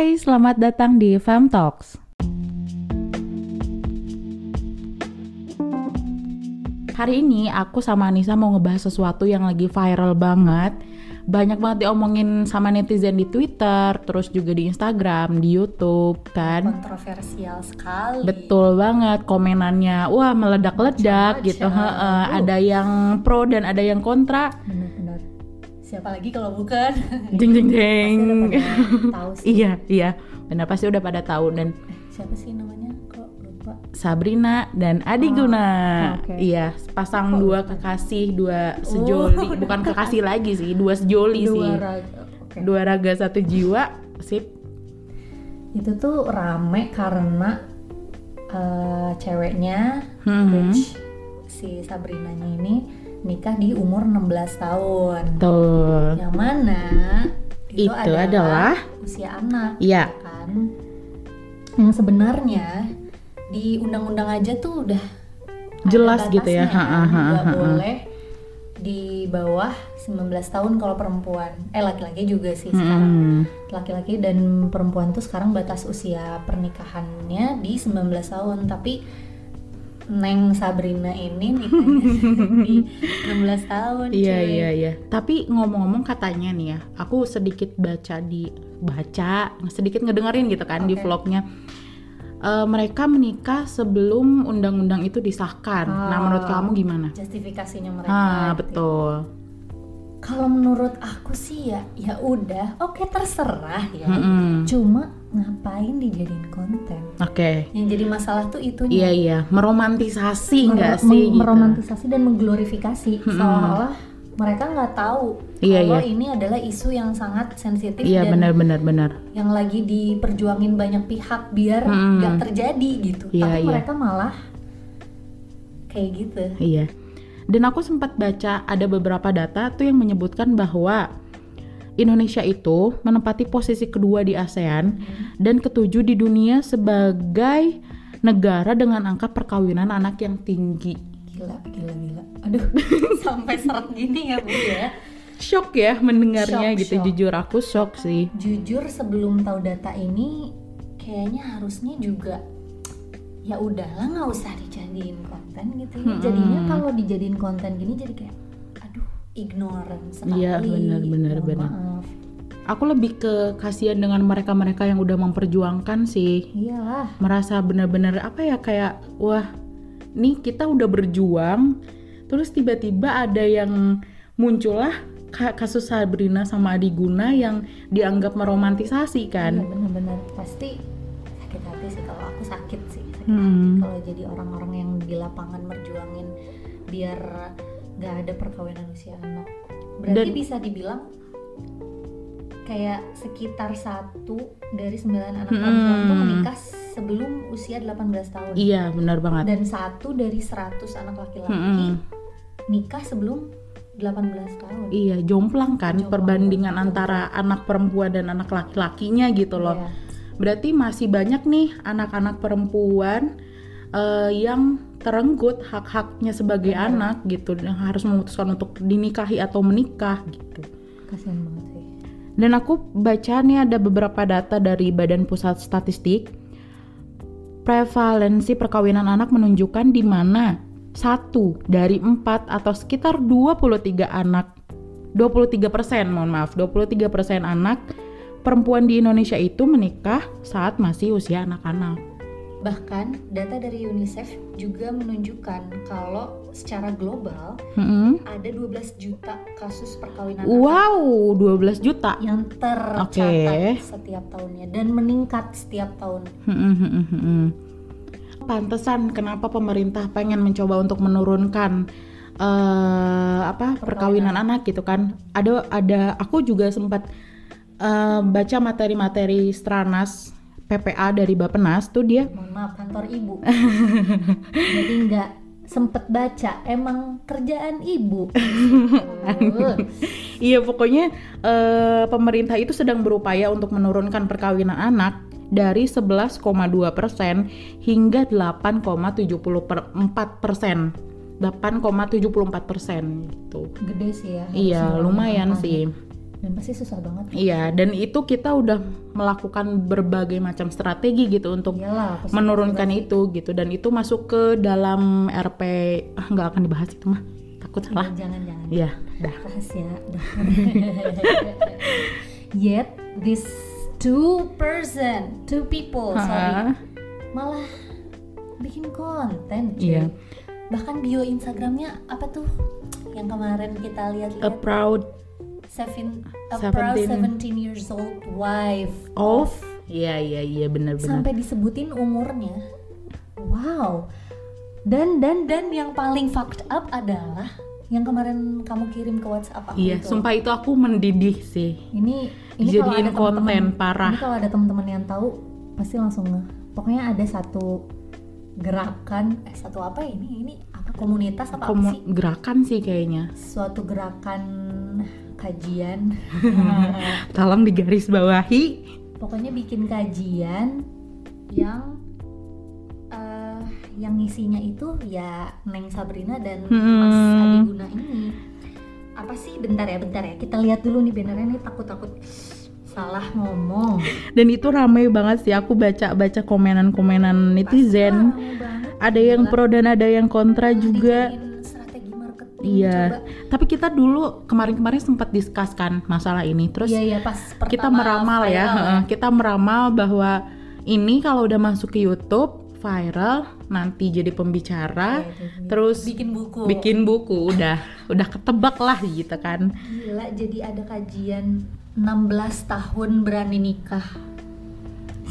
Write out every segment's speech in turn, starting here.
Hai, selamat datang di Fam Talks. Hari ini aku sama Anissa mau ngebahas sesuatu yang lagi viral banget. Banyak banget diomongin sama netizen di Twitter, terus juga di Instagram, di YouTube, kan? kontroversial sekali. Betul banget, komenannya wah meledak-ledak gitu. Uh. Ada yang pro dan ada yang kontra. Benar-benar. Siapa lagi kalau bukan? Jeng jeng jeng. tahu sih. iya, iya. Benar pasti udah pada tahu dan Eh, siapa sih namanya? Kok lupa? Sabrina dan Adi Oh, Guna. oke. Iya, pasang Kok dua kekasih, dua sejoli, Oh, bukan kekasih lagi sih, dua sejoli Dua sih. raga. Oke. Dua raga satu jiwa, sip. Itu tuh rame karena eh, ceweknya Hmm. which si Sabrinanya ini nikah di umur 16 tahun. Tuh. Yang mana itu, Itu adalah usia anak. Iya. kan yang sebenarnya di undang-undang aja tuh udah Jelas ada gitu ya. Ha, ha, ha, ha, ha. boleh di bawah 19 tahun kalau perempuan eh laki-laki juga sih Hmm. sekarang laki-laki dan perempuan tuh sekarang batas usia pernikahannya di 19 tahun tapi Neng Sabrina ini nikahnya di 16 tahun Iya iya iya. Tapi ngomong-ngomong katanya nih ya, aku sedikit baca di baca, sedikit ngedengerin gitu kan di Oke. vlognya. Eh, mereka menikah sebelum undang-undang itu disahkan. Nah, Ah. menurut kamu gimana? justifikasinya mereka Ah, gitu. Kalau menurut aku sih ya, ya udah, oke terserah ya. Mm-mm. Cuma ngapain dijadiin konten? Oke. Yang jadi masalah tuh Iya itunya. iya, meromantisasi Mer- nggak meng- sih? gitu? Meromantisasi dan mengglorifikasi seolah-olah mereka nggak tahu Iya, kalau iya. ini adalah isu yang sangat sensitif Iya dan benar-benar benar. yang lagi diperjuangin banyak pihak biar nggak terjadi gitu. Iya, Tapi iya. mereka malah kayak gitu. Iya. Dan aku sempat baca ada beberapa data tuh yang menyebutkan bahwa Indonesia itu menempati posisi kedua di ASEAN dan ketujuh di dunia sebagai negara dengan angka perkawinan anak yang tinggi. Gila, gila, gila. Aduh, sampai seret gini ya bu ya. Shock ya mendengarnya Shock, gitu. shock. Jujur aku shock sih. jujur sebelum tahu data ini kayaknya harusnya juga ya udahlah nggak usah dijadiin konten gitu ya Mm-mm. jadinya kalau dijadiin konten gini jadi kayak aduh ignorant sekali Iya, benar, benar, benar. maaf. Aku lebih ke kasihan dengan mereka-mereka yang udah memperjuangkan sih. iyalah merasa benar-benar apa ya kayak wah nih kita udah berjuang terus tiba-tiba ada yang muncullah ka- kasus Sabrina sama Adi Guna yang dianggap meromantisasi iya kan benar-benar pasti sakit hati sih kalau aku sakit Hmm. kalau jadi orang-orang yang di lapangan merjuangin biar nggak ada perkawinan usia anak berarti Dan- bisa dibilang kayak sekitar satu dari sembilan anak Hmm. perempuan tuh menikah sebelum usia 18 tahun iya benar banget dan satu dari 100 anak laki-laki Mm-mm. nikah sebelum 18 tahun iya jomplang kan Jomplang, perbandingan antara anak perempuan dan anak laki-lakinya gitu loh Iya. Berarti masih banyak nih anak-anak perempuan eh, yang terenggut hak-haknya sebagai Benar. anak gitu yang harus memutuskan untuk dinikahi atau menikah gitu kasihan banget sih Dan aku baca nih ada beberapa data dari Badan Pusat Statistik. Prevalensi perkawinan anak menunjukkan di mana satu dari empat atau sekitar 23 anak 23 persen, mohon maaf, 23 persen anak perempuan di Indonesia itu menikah saat masih usia anak-anak. Bahkan data dari UNICEF juga menunjukkan kalau secara global Mm-mm. ada 12 juta kasus perkawinan anak Wow, 12 juta. yang tercatat Oke. setiap tahunnya dan meningkat setiap tahun. Pantesan kenapa pemerintah pengen mencoba untuk menurunkan eh, apa perkawinan anak gitu kan? Ada ada aku juga sempat eh, baca materi-materi Stranas PPA dari Bapenas tuh dia Mohon maaf kantor ibu. Jadi nggak sempet baca emang kerjaan ibu. Iya pokoknya eh, pemerintah itu sedang berupaya untuk menurunkan perkawinan anak dari 11,2 persen hingga 8,74 persen. 8,74 persen gitu. Gede sih ya. Iya lumayan sih. Dan pasti susah banget Iya, dan itu kita udah melakukan berbagai macam strategi gitu untuk pasti menurunkan itu gitu dan itu masuk ke dalam RP ah nggak akan dibahas itu mah takut salah. jangan jangan Iya, dah. rahasia dah. yet this two person two people sorry Ha, malah bikin konten. Iya. bahkan bio instagramnya apa tuh yang kemarin kita A lihat-lihat proud seven a proud 17 17 years old wife of Iya, iya, iya benar-benar. sampai disebutin umurnya wow dan dan dan yang paling fucked up adalah yang kemarin kamu kirim ke WhatsApp aku Iya, itu. sumpah itu aku mendidih sih. ini ini kalau ada konten, parah. ini kalau ada teman-teman yang tahu pasti langsung nge pokoknya ada satu gerakan eh satu apa ini ini apa komunitas apa, apa Komu- sih gerakan sih kayaknya. suatu gerakan kajian Tolong digaris bawahi. pokoknya bikin kajian yang eh yang ngisinya itu ya Neng Sabrina dan Hmm. Mas Adiguna ini apa sih bentar ya bentar ya kita lihat dulu nih bannernya nih takut takut salah ngomong Dan itu ramai banget sih aku baca-baca komenan-komenan netizen. Rame banget. Ada yang Gila. pro dan ada yang kontra juga. Iya. coba Tapi kita dulu kemarin-kemarin sempat diskus kan masalah ini. Terus iya iya pas kita meramal ya, kita meramal bahwa ini kalau udah masuk ke YouTube viral nanti jadi pembicara, Iya, iya, iya. terus bikin buku bikin buku udah udah ketebak lah gitu kan. gila jadi ada kajian 16 tahun berani nikah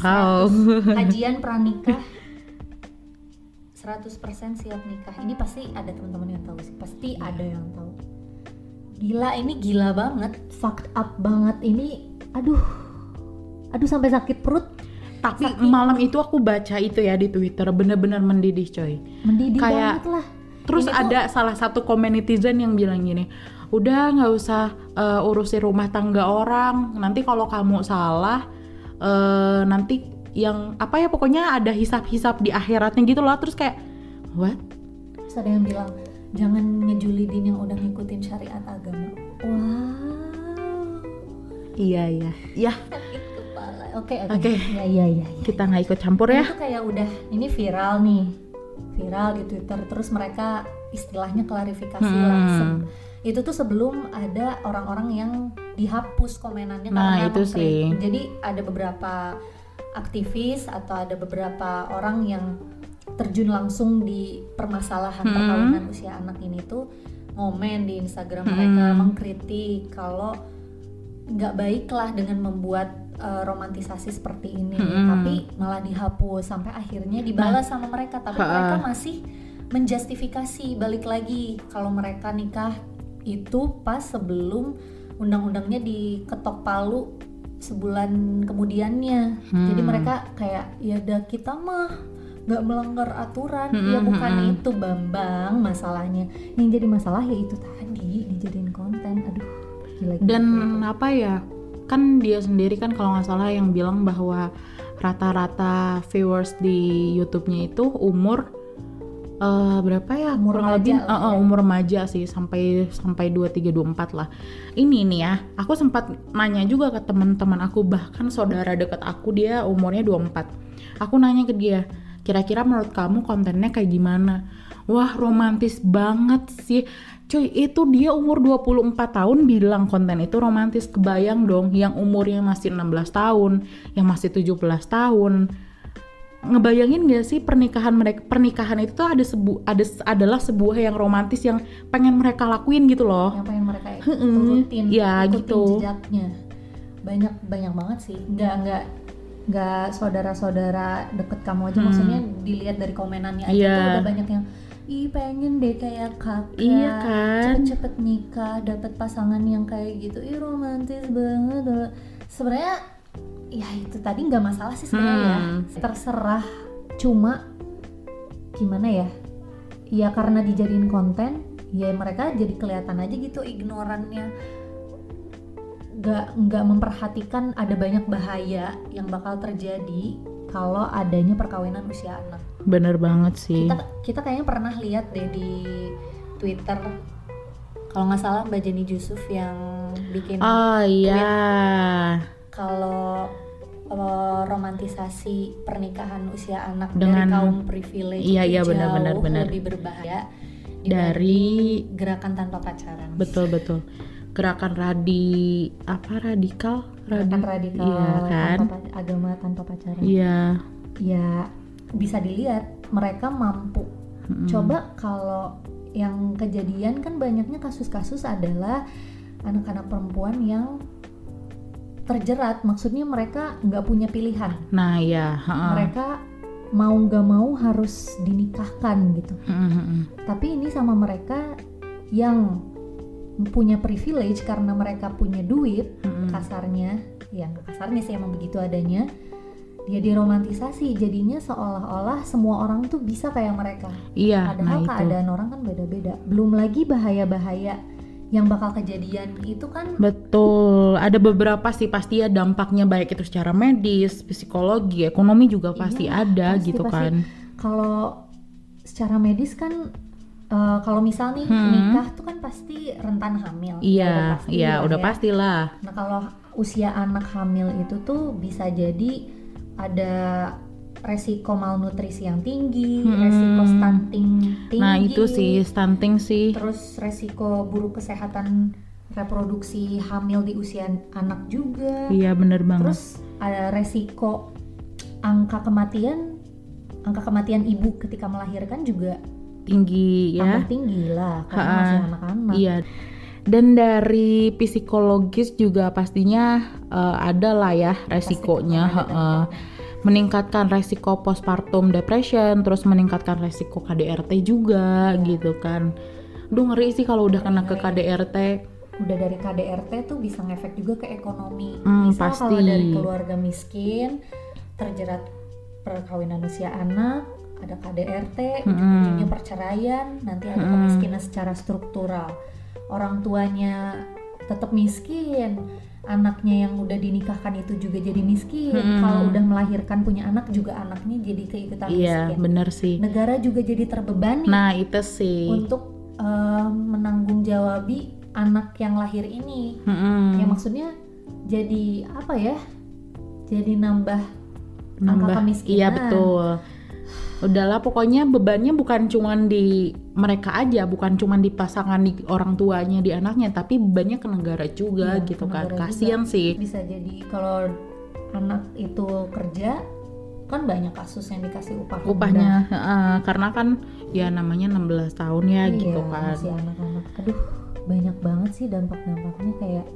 Wow. 100 kajian pranikah 100% siap nikah. Ini pasti ada teman-teman yang tahu sih. Pasti Iya. ada yang tahu. Gila ini gila banget. Fucked up banget. Ini aduh. Aduh sampai sakit perut. Tapi Saking- malam itu aku baca itu ya di Twitter. Bener-bener mendidih coy. mendidih Kayak- banget lah. Terus Ini tuh- ada salah satu komen netizen yang bilang gini, udah nggak usah uh, urusin rumah tangga orang, nanti kalau kamu salah, uh, nanti yang apa ya pokoknya ada hisap-hisap di akhiratnya gitu loh. Terus kayak, what? Terus ada yang bilang jangan ngejulidin yang udah ngikutin syariat agama. Wow. Iya iya, ya. Oke oke. Oke. Ya ya ya. kita nggak ikut campur ya. tuh kayak udah ini viral nih. Viral di Twitter terus mereka istilahnya klarifikasi Hmm. Se- Itu tuh sebelum ada orang-orang yang dihapus komenannya Nah, karena itu sih. Jadi ada beberapa aktivis atau ada beberapa orang yang terjun langsung di permasalahan Hmm. perkawinan usia anak ini tuh ngomen di Instagram Hmm. mereka mengkritik kalau nggak baik lah dengan membuat uh, romantisasi seperti ini Hmm. tapi malah dihapus sampai akhirnya dibalas sama mereka tapi Ha-ha. mereka masih menjustifikasi balik lagi kalau mereka nikah itu pas sebelum undang-undangnya diketok palu sebulan kemudiannya jadi Hmm. mereka kayak ya udah kita mah nggak melanggar aturan Hmm, ya hmm, bukan hmm. itu bambang masalahnya yang jadi masalah ya itu tadi dijadiin konten aduh gila, gila, Dan gila. apa ya? Kan dia sendiri kan kalau nggak salah yang bilang bahwa rata-rata viewers di YouTube-nya itu umur eh, berapa ya? Umur Kurang remaja lebih eh, ya. umur remaja sih sampai sampai 23 24 lah. Ini nih ya, aku sempat nanya juga ke teman-teman aku bahkan saudara dekat aku dia umurnya 24. Aku nanya ke dia, kira-kira menurut kamu kontennya kayak gimana? Wah, romantis banget sih. Cuy, itu dia umur 24 tahun bilang konten itu romantis. Kebayang dong yang umurnya masih 16 tahun, yang masih 17 tahun. Ngebayangin gak sih pernikahan mereka pernikahan itu tuh ada sebu ada adalah sebuah yang romantis yang pengen mereka lakuin gitu loh. yang pengen mereka turutin Ya, ikutin gitu. jejaknya banyak banyak banget sih nggak nggak nggak saudara-saudara deket kamu aja Hmm. maksudnya dilihat dari komenannya aja Iya. tuh udah banyak yang ih pengen deh kayak kakak Iya kan? cepet-cepet nikah dapat pasangan yang kayak gitu ih romantis banget sebenarnya ya itu tadi nggak masalah sih sebenarnya. Hmm. ya terserah. Cuma gimana ya? Ya karena dijadiin konten ya mereka jadi kelihatan aja gitu ignorannya. Nggak nggak memperhatikan ada banyak bahaya yang bakal terjadi kalau adanya perkawinan usia anak. Bener banget sih. kita kita kayaknya pernah lihat deh di Twitter. Kalau nggak salah Mbak Jenny Yusuf yang bikin Oh iya. Kalau eh, romantisasi pernikahan usia anak Dengan- dari kaum privilege Iya, itu iya, benar, jauh benar, benar. lebih berbahaya Dari gerakan tanpa pacaran. betul betul. Gerakan radi apa radikal? Gerakan radikal Iya kan? tanpa pa- agama tanpa pacaran. Iya. Ya bisa dilihat mereka mampu. Mm-mm. Coba kalau yang kejadian kan banyaknya kasus-kasus adalah anak-anak perempuan yang terjerat. Maksudnya mereka nggak punya pilihan. Nah ya. heeh. Mereka mau nggak mau harus dinikahkan gitu. Mm-mm, mm-mm. Tapi ini sama mereka yang punya privilege karena mereka punya duit Mm-mm. kasarnya, ya nggak kasarnya sih emang begitu adanya. Dia diromantisasi jadinya seolah-olah semua orang tuh bisa kayak mereka. Iya. Padahal Nah itu. keadaan orang kan beda-beda. Belum lagi bahaya-bahaya yang bakal kejadian itu kan Betul, ada beberapa sih pasti ya dampaknya baik itu secara medis, psikologi, ekonomi juga pasti Iya, ada pasti, gitu pasti. kan. kalau secara medis kan eh, kalau misal nih Hmm. nikah tuh kan pasti rentan hamil. Ya udah Iya, pasti iya lah udah ya. pastilah. Nah kalau usia anak hamil itu tuh bisa jadi ada resiko malnutrisi yang tinggi, Hmm. resiko stunting tinggi. Nah itu sih stunting sih. Terus resiko buruk kesehatan reproduksi hamil di usia anak juga. Iya bener banget. Terus ada resiko angka kematian, angka kematian ibu ketika melahirkan juga Tinggi ya. tambah tinggi lah karena masih anak-anak. Iya. Dan dari psikologis juga pastinya eh, ada lah ya resikonya. Pasti. Meningkatkan resiko postpartum depression, terus meningkatkan resiko KDRT juga Iya. gitu kan. Duh ngeri sih kalau udah kena ke. KDRT. udah dari KDRT tuh bisa ngefek juga ke ekonomi. Hmm, Misal pasti. kalau dari keluarga miskin terjerat perkawinan usia anak, ada KDRT, Hmm. ujung-ujungnya perceraian, nanti ada Hmm. kemiskinan secara struktural. Orang tuanya tetap miskin, anaknya yang udah dinikahkan itu juga jadi miskin. Hmm. Kalau udah melahirkan punya anak juga anaknya jadi keikutan Iya miskin. bener sih. Negara juga jadi terbebani Nah itu sih. untuk eh, menanggung jawabi anak yang lahir ini. Mm-mm. Ya maksudnya jadi apa ya? Jadi nambah angka Nambah- kemiskinan. Iya betul. Udahlah pokoknya bebannya bukan cuman di mereka aja, bukan cuman di pasangan di orang tuanya, di anaknya, tapi bebannya ke negara juga Iya, gitu kan. juga. sih. Bisa jadi kalau anak itu kerja kan banyak kasus yang dikasih upah rendah. Upahnya heeh, karena kan ya namanya 16 tahun ya Iya, gitu kan. masih anak-anak. Aduh, banyak banget sih dampak-dampaknya kayak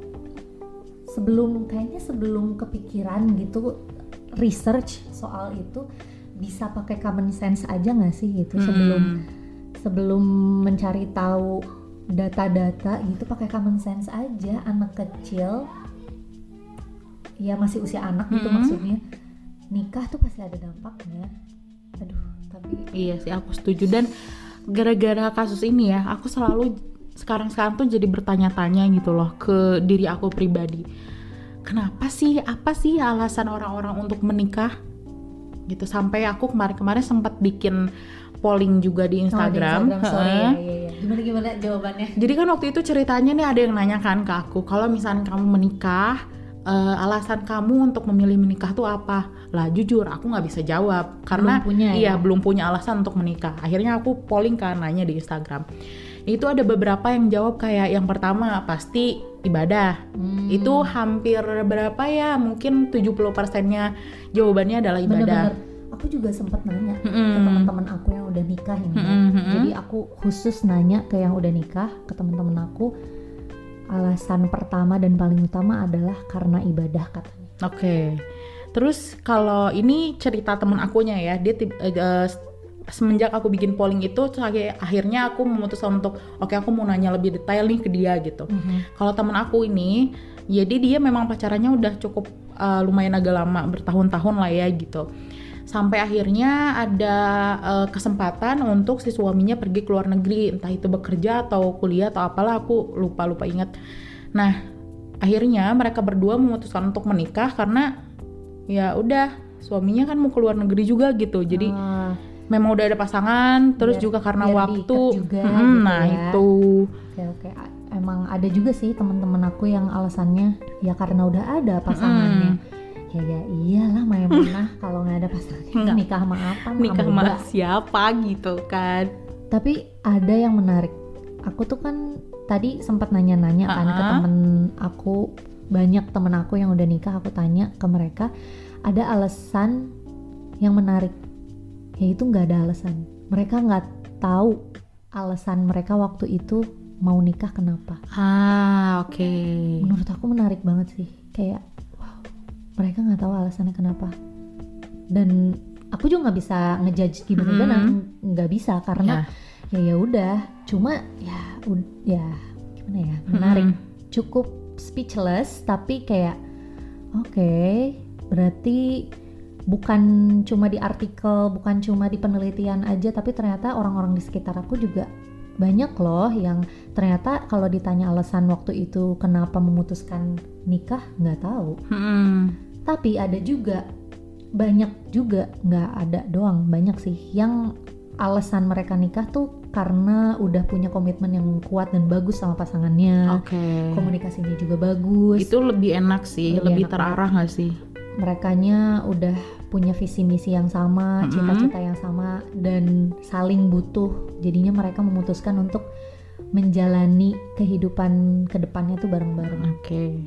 sebelum kayaknya sebelum kepikiran gitu research soal itu bisa pakai common sense aja nggak sih gitu sebelum Mm. sebelum mencari tahu data-data gitu pakai common sense aja anak kecil ya masih usia anak gitu Mm-mm. maksudnya nikah tuh pasti ada dampaknya aduh tapi Iya sih aku setuju dan gara-gara kasus ini ya aku selalu sekarang-sekarang tuh jadi bertanya-tanya gitu loh ke diri aku pribadi. Kenapa sih apa sih alasan orang-orang untuk menikah? Gitu sampai aku kemarin-kemarin sempat bikin polling juga di Oh, di Instagram. Instagram Heeh. ya, ya, ya. gimana gimana jawabannya Jadi kan waktu itu ceritanya nih ada yang nanya kan ke aku, kalau misalnya kamu menikah, eh, alasan kamu untuk memilih menikah tuh apa? Lah jujur aku nggak bisa jawab karena Belum punya, iya ya? belum punya alasan untuk menikah. Akhirnya aku polling kan nanya di Instagram. Itu ada beberapa yang jawab kayak yang pertama pasti ibadah. Hmm. Itu hampir berapa ya? Mungkin 70 persennya jawabannya adalah ibadah. bener-bener aku juga sempat nanya ke Mm-mm. teman-teman aku yang udah nikah ini ya. Mm-mm, mm-mm. jadi aku khusus nanya ke yang udah nikah ke teman-teman aku alasan pertama dan paling utama adalah karena ibadah katanya Oke. Terus kalau ini cerita temen akunya ya, dia eh, semenjak aku bikin polling itu terus akhir- akhirnya aku memutuskan untuk oke aku mau nanya lebih detail nih ke dia gitu. Kalau temen aku ini, jadi dia memang pacarannya udah cukup eh, lumayan agak lama, bertahun-tahun lah ya gitu. Sampai akhirnya ada eh, kesempatan untuk si suaminya pergi ke luar negeri, entah itu bekerja atau kuliah atau apalah aku lupa lupa ingat. Nah, akhirnya mereka berdua memutuskan untuk menikah karena ya udah suaminya kan mau ke luar negeri juga gitu. Jadi Ah, memang udah ada pasangan, terus Biar- juga karena biar waktu. juga Mm, gitu nah ya. itu. oke oke emang ada juga sih teman-teman aku yang alasannya ya karena udah ada pasangannya. Ya ya iyalah Maimunah kalau nggak ada pasangannya Nggak. nikah sama apa? nikah sama siapa gitu kan Tapi ada yang menarik. Aku tuh kan tadi sempat nanya-nanya kan ke temen aku banyak temen aku yang udah nikah aku tanya ke mereka ada alasan yang menarik yaitu nggak ada alasan. Mereka nggak tahu alasan mereka waktu itu mau nikah kenapa. Ah oke. Menurut aku menarik banget sih. Kayak wow mereka nggak tahu alasannya kenapa. Dan aku juga nggak bisa ngejudge gimana gimana nggak bisa karena ya. ya udah. Cuma ya ud- ya gimana ya menarik. Mm. cukup speechless tapi kayak oke berarti bukan cuma di artikel bukan cuma di penelitian aja tapi ternyata orang-orang di sekitar aku juga banyak loh yang ternyata kalau ditanya alasan waktu itu kenapa memutuskan nikah nggak tahu Hmm. tapi ada juga banyak juga nggak ada doang banyak sih yang alasan mereka nikah tuh karena udah punya komitmen yang kuat dan bagus sama pasangannya Oke. komunikasinya juga bagus Itu lebih enak sih, Lebih lebih, enak terarah nggak sih? merekanya udah punya visi misi yang sama, cita-cita yang sama dan saling butuh. Jadinya mereka memutuskan untuk menjalani kehidupan ke depannya tuh bareng-bareng. Oke.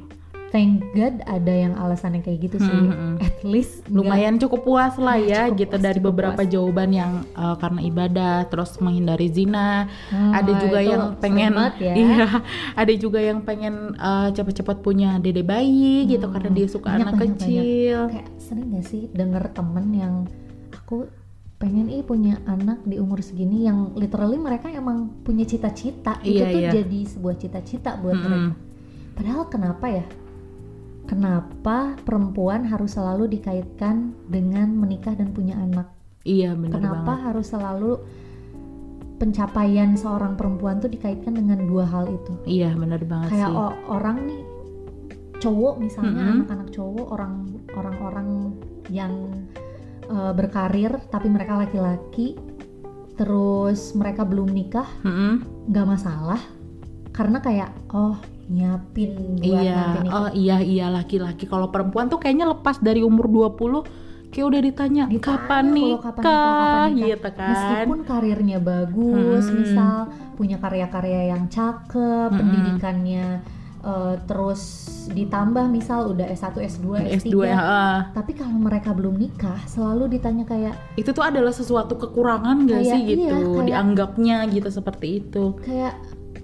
Thank God ada yang alasannya kayak gitu sih. Mhm. At least Lumayan cukup puas lah Ya, ya cukup gitu puas, dari beberapa puas. jawaban yang uh, karena ibadah, terus menghindari zina. Ah, ada juga yang pengen ya. iya, ada juga yang pengen uh, cepat-cepat punya dede bayi gitu Hmm, karena dia suka banyak, anak banyak, kecil. Kayak sering gak sih denger temen yang aku pengen ih punya anak di umur segini yang literally mereka emang punya cita-cita itu Iya, tuh iya. jadi sebuah cita-cita buat Mm-mm. mereka. Padahal kenapa ya? Kenapa perempuan harus selalu dikaitkan dengan menikah dan punya anak? Iya benar Kenapa banget. harus selalu pencapaian seorang perempuan tuh dikaitkan dengan dua hal itu? Iya benar banget Kayak sih. orang nih cowok misalnya anak-anak cowok orang orang-orang yang uh, berkarir tapi mereka laki-laki terus mereka belum nikah nggak masalah karena kayak oh nyiapin buat Iya, nanti nikah oh iya iya laki-laki. Kalau perempuan tuh kayaknya lepas dari umur 20 kayak udah ditanya, Ditanya kapan nikah, kapan nikah, kapan nikah. gitu kan. meskipun karirnya bagus Hmm. misal punya karya-karya yang cakep Mm-mm. pendidikannya uh, terus ditambah misal udah S1 S2 S3 S2 ya, ah. tapi kalau mereka belum nikah selalu ditanya kayak itu tuh adalah sesuatu kekurangan gak Kayak sih iya, gitu kayak- dianggapnya gitu seperti itu. kayak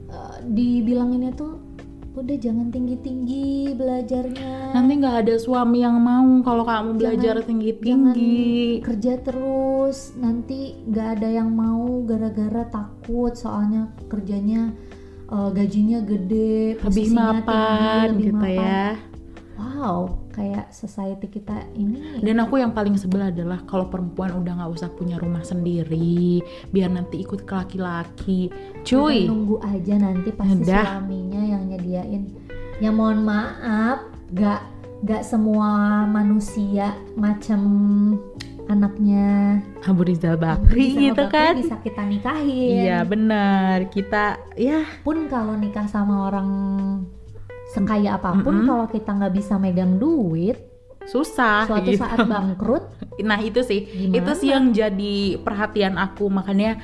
uh, dibilanginnya tuh udah jangan tinggi-tinggi belajarnya. Nanti nggak ada suami yang mau kalau kamu belajar Jangan- tinggi tinggi kerja terus nanti nggak ada yang mau gara-gara takut soalnya kerjanya uh, gajinya gede lebih mapan tinggi, lebih gitu mapan. ya wow kayak society kita ini. Dan aku yang paling sebel adalah kalau perempuan udah nggak usah punya rumah sendiri biar nanti ikut ke laki-laki. Cuy. Udah nunggu aja nanti pasti Udah. suaminya yang nyediain. Ya mohon maaf gak gak semua manusia macam anaknya. Abu Rizal Abu Bakri Rizal gitu Bakri kan? bisa kita nikahin. Iya benar. Kita ya. Pun kalau nikah sama orang sekaya apa pun Mm-mm. kalau kita nggak bisa megang duit susah suatu gitu. saat bangkrut nah itu sih. Gimana? itu sih yang jadi perhatian aku. Makanya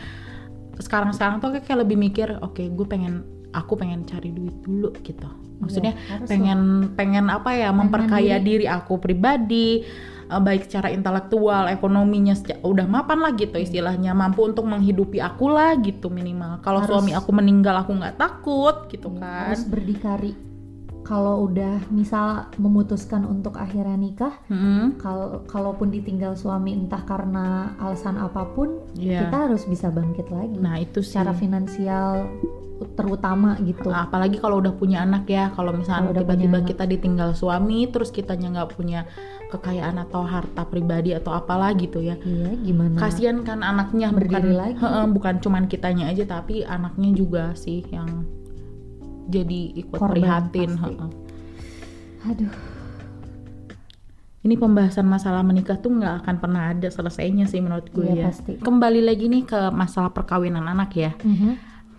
sekarang sekarang tuh kayak lebih mikir oke gue pengen aku pengen cari duit dulu gitu. Maksudnya Iya, harus pengen pengen apa ya memperkaya diri. diri aku pribadi eh, baik secara intelektual ekonominya udah mapan lah gitu istilahnya. Mampu untuk menghidupi aku lah gitu minimal. Kalau suami aku meninggal aku nggak takut gitu Iya, kan. harus berdikari kalau udah misal memutuskan untuk akhirnya nikah Mm-mm. kalau kalaupun ditinggal suami entah karena alasan apa pun Iya. kita harus bisa bangkit lagi. Nah itu sih. Secara finansial terutama gitu. Apalagi kalau udah punya anak ya. Kalau misalnya tiba-tiba kita ditinggal suami terus kitanya nggak punya kekayaan atau harta pribadi atau apalah gitu ya. Iya gimana? Kasihan kan anaknya. Bukan Berdiri lagi. Heeh, bukan cuman kitanya aja tapi anaknya juga sih yang jadi ikut Korban prihatin pasti. aduh ini pembahasan masalah menikah tuh nggak akan pernah ada selesainya sih menurut gue Iya, ya pasti. kembali lagi nih ke masalah perkawinan anak ya Mhm.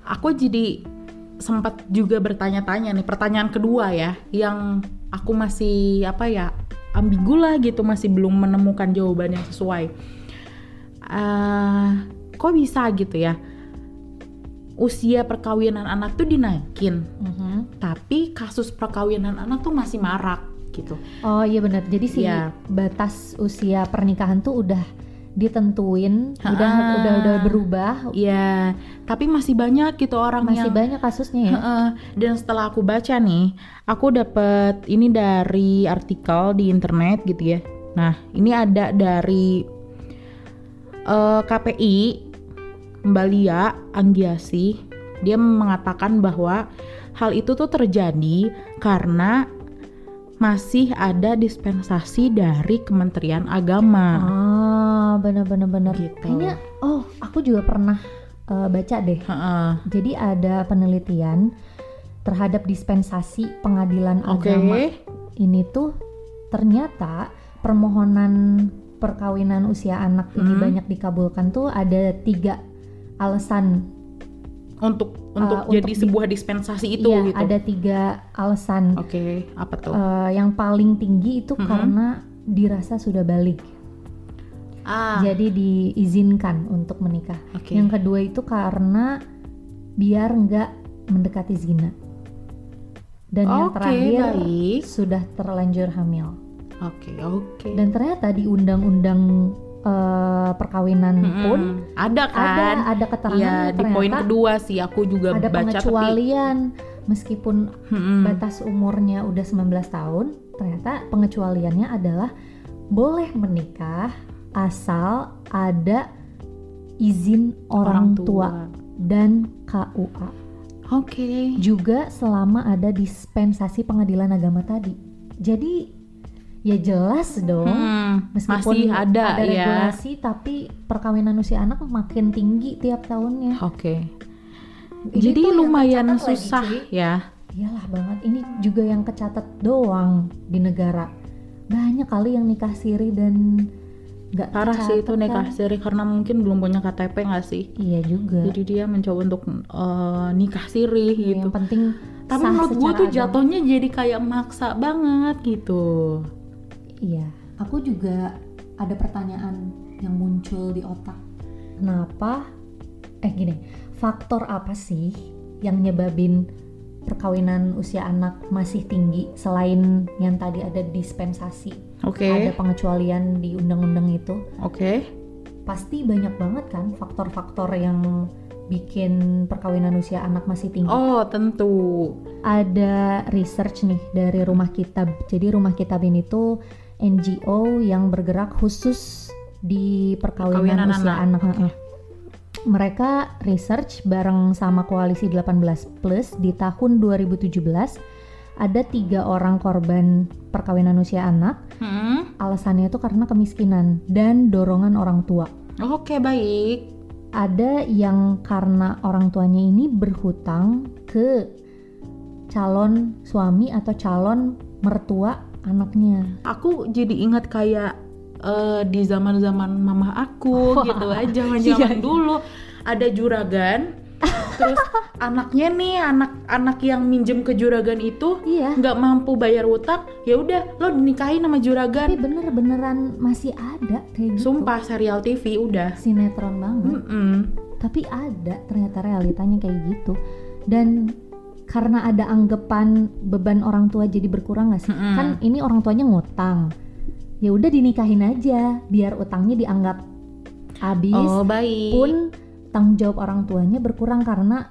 aku jadi sempat juga bertanya-tanya nih pertanyaan kedua ya yang aku masih apa ya ambigu lah gitu masih belum menemukan jawaban yang sesuai. Uh, kok bisa gitu ya? Usia perkawinan anak tuh dinaikin, Mhm. tapi kasus perkawinan anak tuh masih marak gitu. Oh iya benar. Jadi si Iya. batas usia pernikahan tuh udah ditentuin, udah Ha-ha. udah udah berubah. Ya, tapi masih banyak gitu orang Masih yang banyak kasusnya ya. Heeh. Dan setelah aku baca nih, aku dapat ini dari artikel di internet gitu ya. Nah, ini ada dari eh, KPI Mbak Lia Anggiasi. Dia mengatakan bahwa hal itu tuh terjadi karena masih ada dispensasi dari Kementerian Agama. Ah, benar-benar benar. Gitu. Kayaknya oh, aku juga pernah eh, baca deh. Heeh. Jadi ada penelitian terhadap dispensasi pengadilan Oke. agama ini tuh ternyata permohonan perkawinan usia anak ini Hmm. banyak dikabulkan tuh ada tiga alasan. Untuk untuk Eh, jadi untuk di- sebuah dispensasi itu Iya, gitu. ada tiga alasan. Oke, apa tuh? Eh, yang paling tinggi itu Mhm. karena dirasa sudah balik, ah, jadi diizinkan untuk menikah. oke. Yang kedua itu karena biar nggak mendekati zina. Dan yang Oke, terakhir baik. sudah terlanjur hamil. Oke, oke. Dan ternyata di undang-undang eh, perkawinan Mm-mm. pun ada ada kan? ada keterangan Iya, di poin kedua sih aku juga ada baca pengecualian meskipun tapi Mm-mm. batas umurnya udah 19 tahun, ternyata pengecualiannya adalah boleh menikah asal ada izin orang, tua. dan KUA. Oke. Juga selama ada dispensasi pengadilan agama tadi. Jadi ya jelas dong. Hmm, Meskipun masih ada, ya. regulasi tapi perkawinan usia anak makin tinggi tiap tahunnya. Oke. Ini Jadi lumayan lagi, susah cuy. ya. Iyalah banget, ini juga yang kecatat doang di negara. Banyak kali yang nikah siri dan nggak Parah sih itu nikah kan. siri karena mungkin belum punya KTP nggak sih? Iya juga. Jadi dia mencoba untuk eh, nikah siri Iya, gitu. Yang penting Tapi menurut gue tuh jatuhnya jadi kayak maksa banget gitu. Iya, aku juga ada pertanyaan yang muncul di otak. Kenapa? Eh gini, faktor apa sih yang nyebabin perkawinan usia anak masih tinggi selain yang tadi ada dispensasi, Oke. ada pengecualian di undang-undang itu? Oke. Pasti banyak banget kan faktor-faktor yang bikin perkawinan usia anak masih tinggi. Oh, tentu. ada research nih dari Rumah Kitab. Jadi Rumah Kitab ini tuh NGO yang bergerak khusus di perkawinan, Perkawinan usia anak. anak. Heeh. Mereka research bareng sama Koalisi 18 Plus di tahun 2017 ada tiga orang korban perkawinan usia anak. Hmm. Alasannya itu karena kemiskinan dan dorongan orang tua. Oke, baik. Ada yang karena orang tuanya ini berhutang ke calon suami atau calon mertua anaknya. Aku jadi ingat kayak eh, di zaman-zaman mama aku gitu aja zaman Iya, iya. dulu ada juragan terus anaknya nih anak-anak yang minjem ke juragan itu Iya. nggak mampu bayar utang ya udah lo dinikahin sama Tapi juragan bener-beneran masih ada kayak gitu. sumpah serial TV udah Sinetron banget. Mm-mm. Tapi ada ternyata realitanya kayak gitu. Dan karena ada anggapan beban orang tua jadi berkurang gak sih? Mm-mm. Kan ini orang tuanya ngutang. Ya udah dinikahin aja biar utangnya dianggap habis. oh baik pun tanggung jawab orang tuanya berkurang karena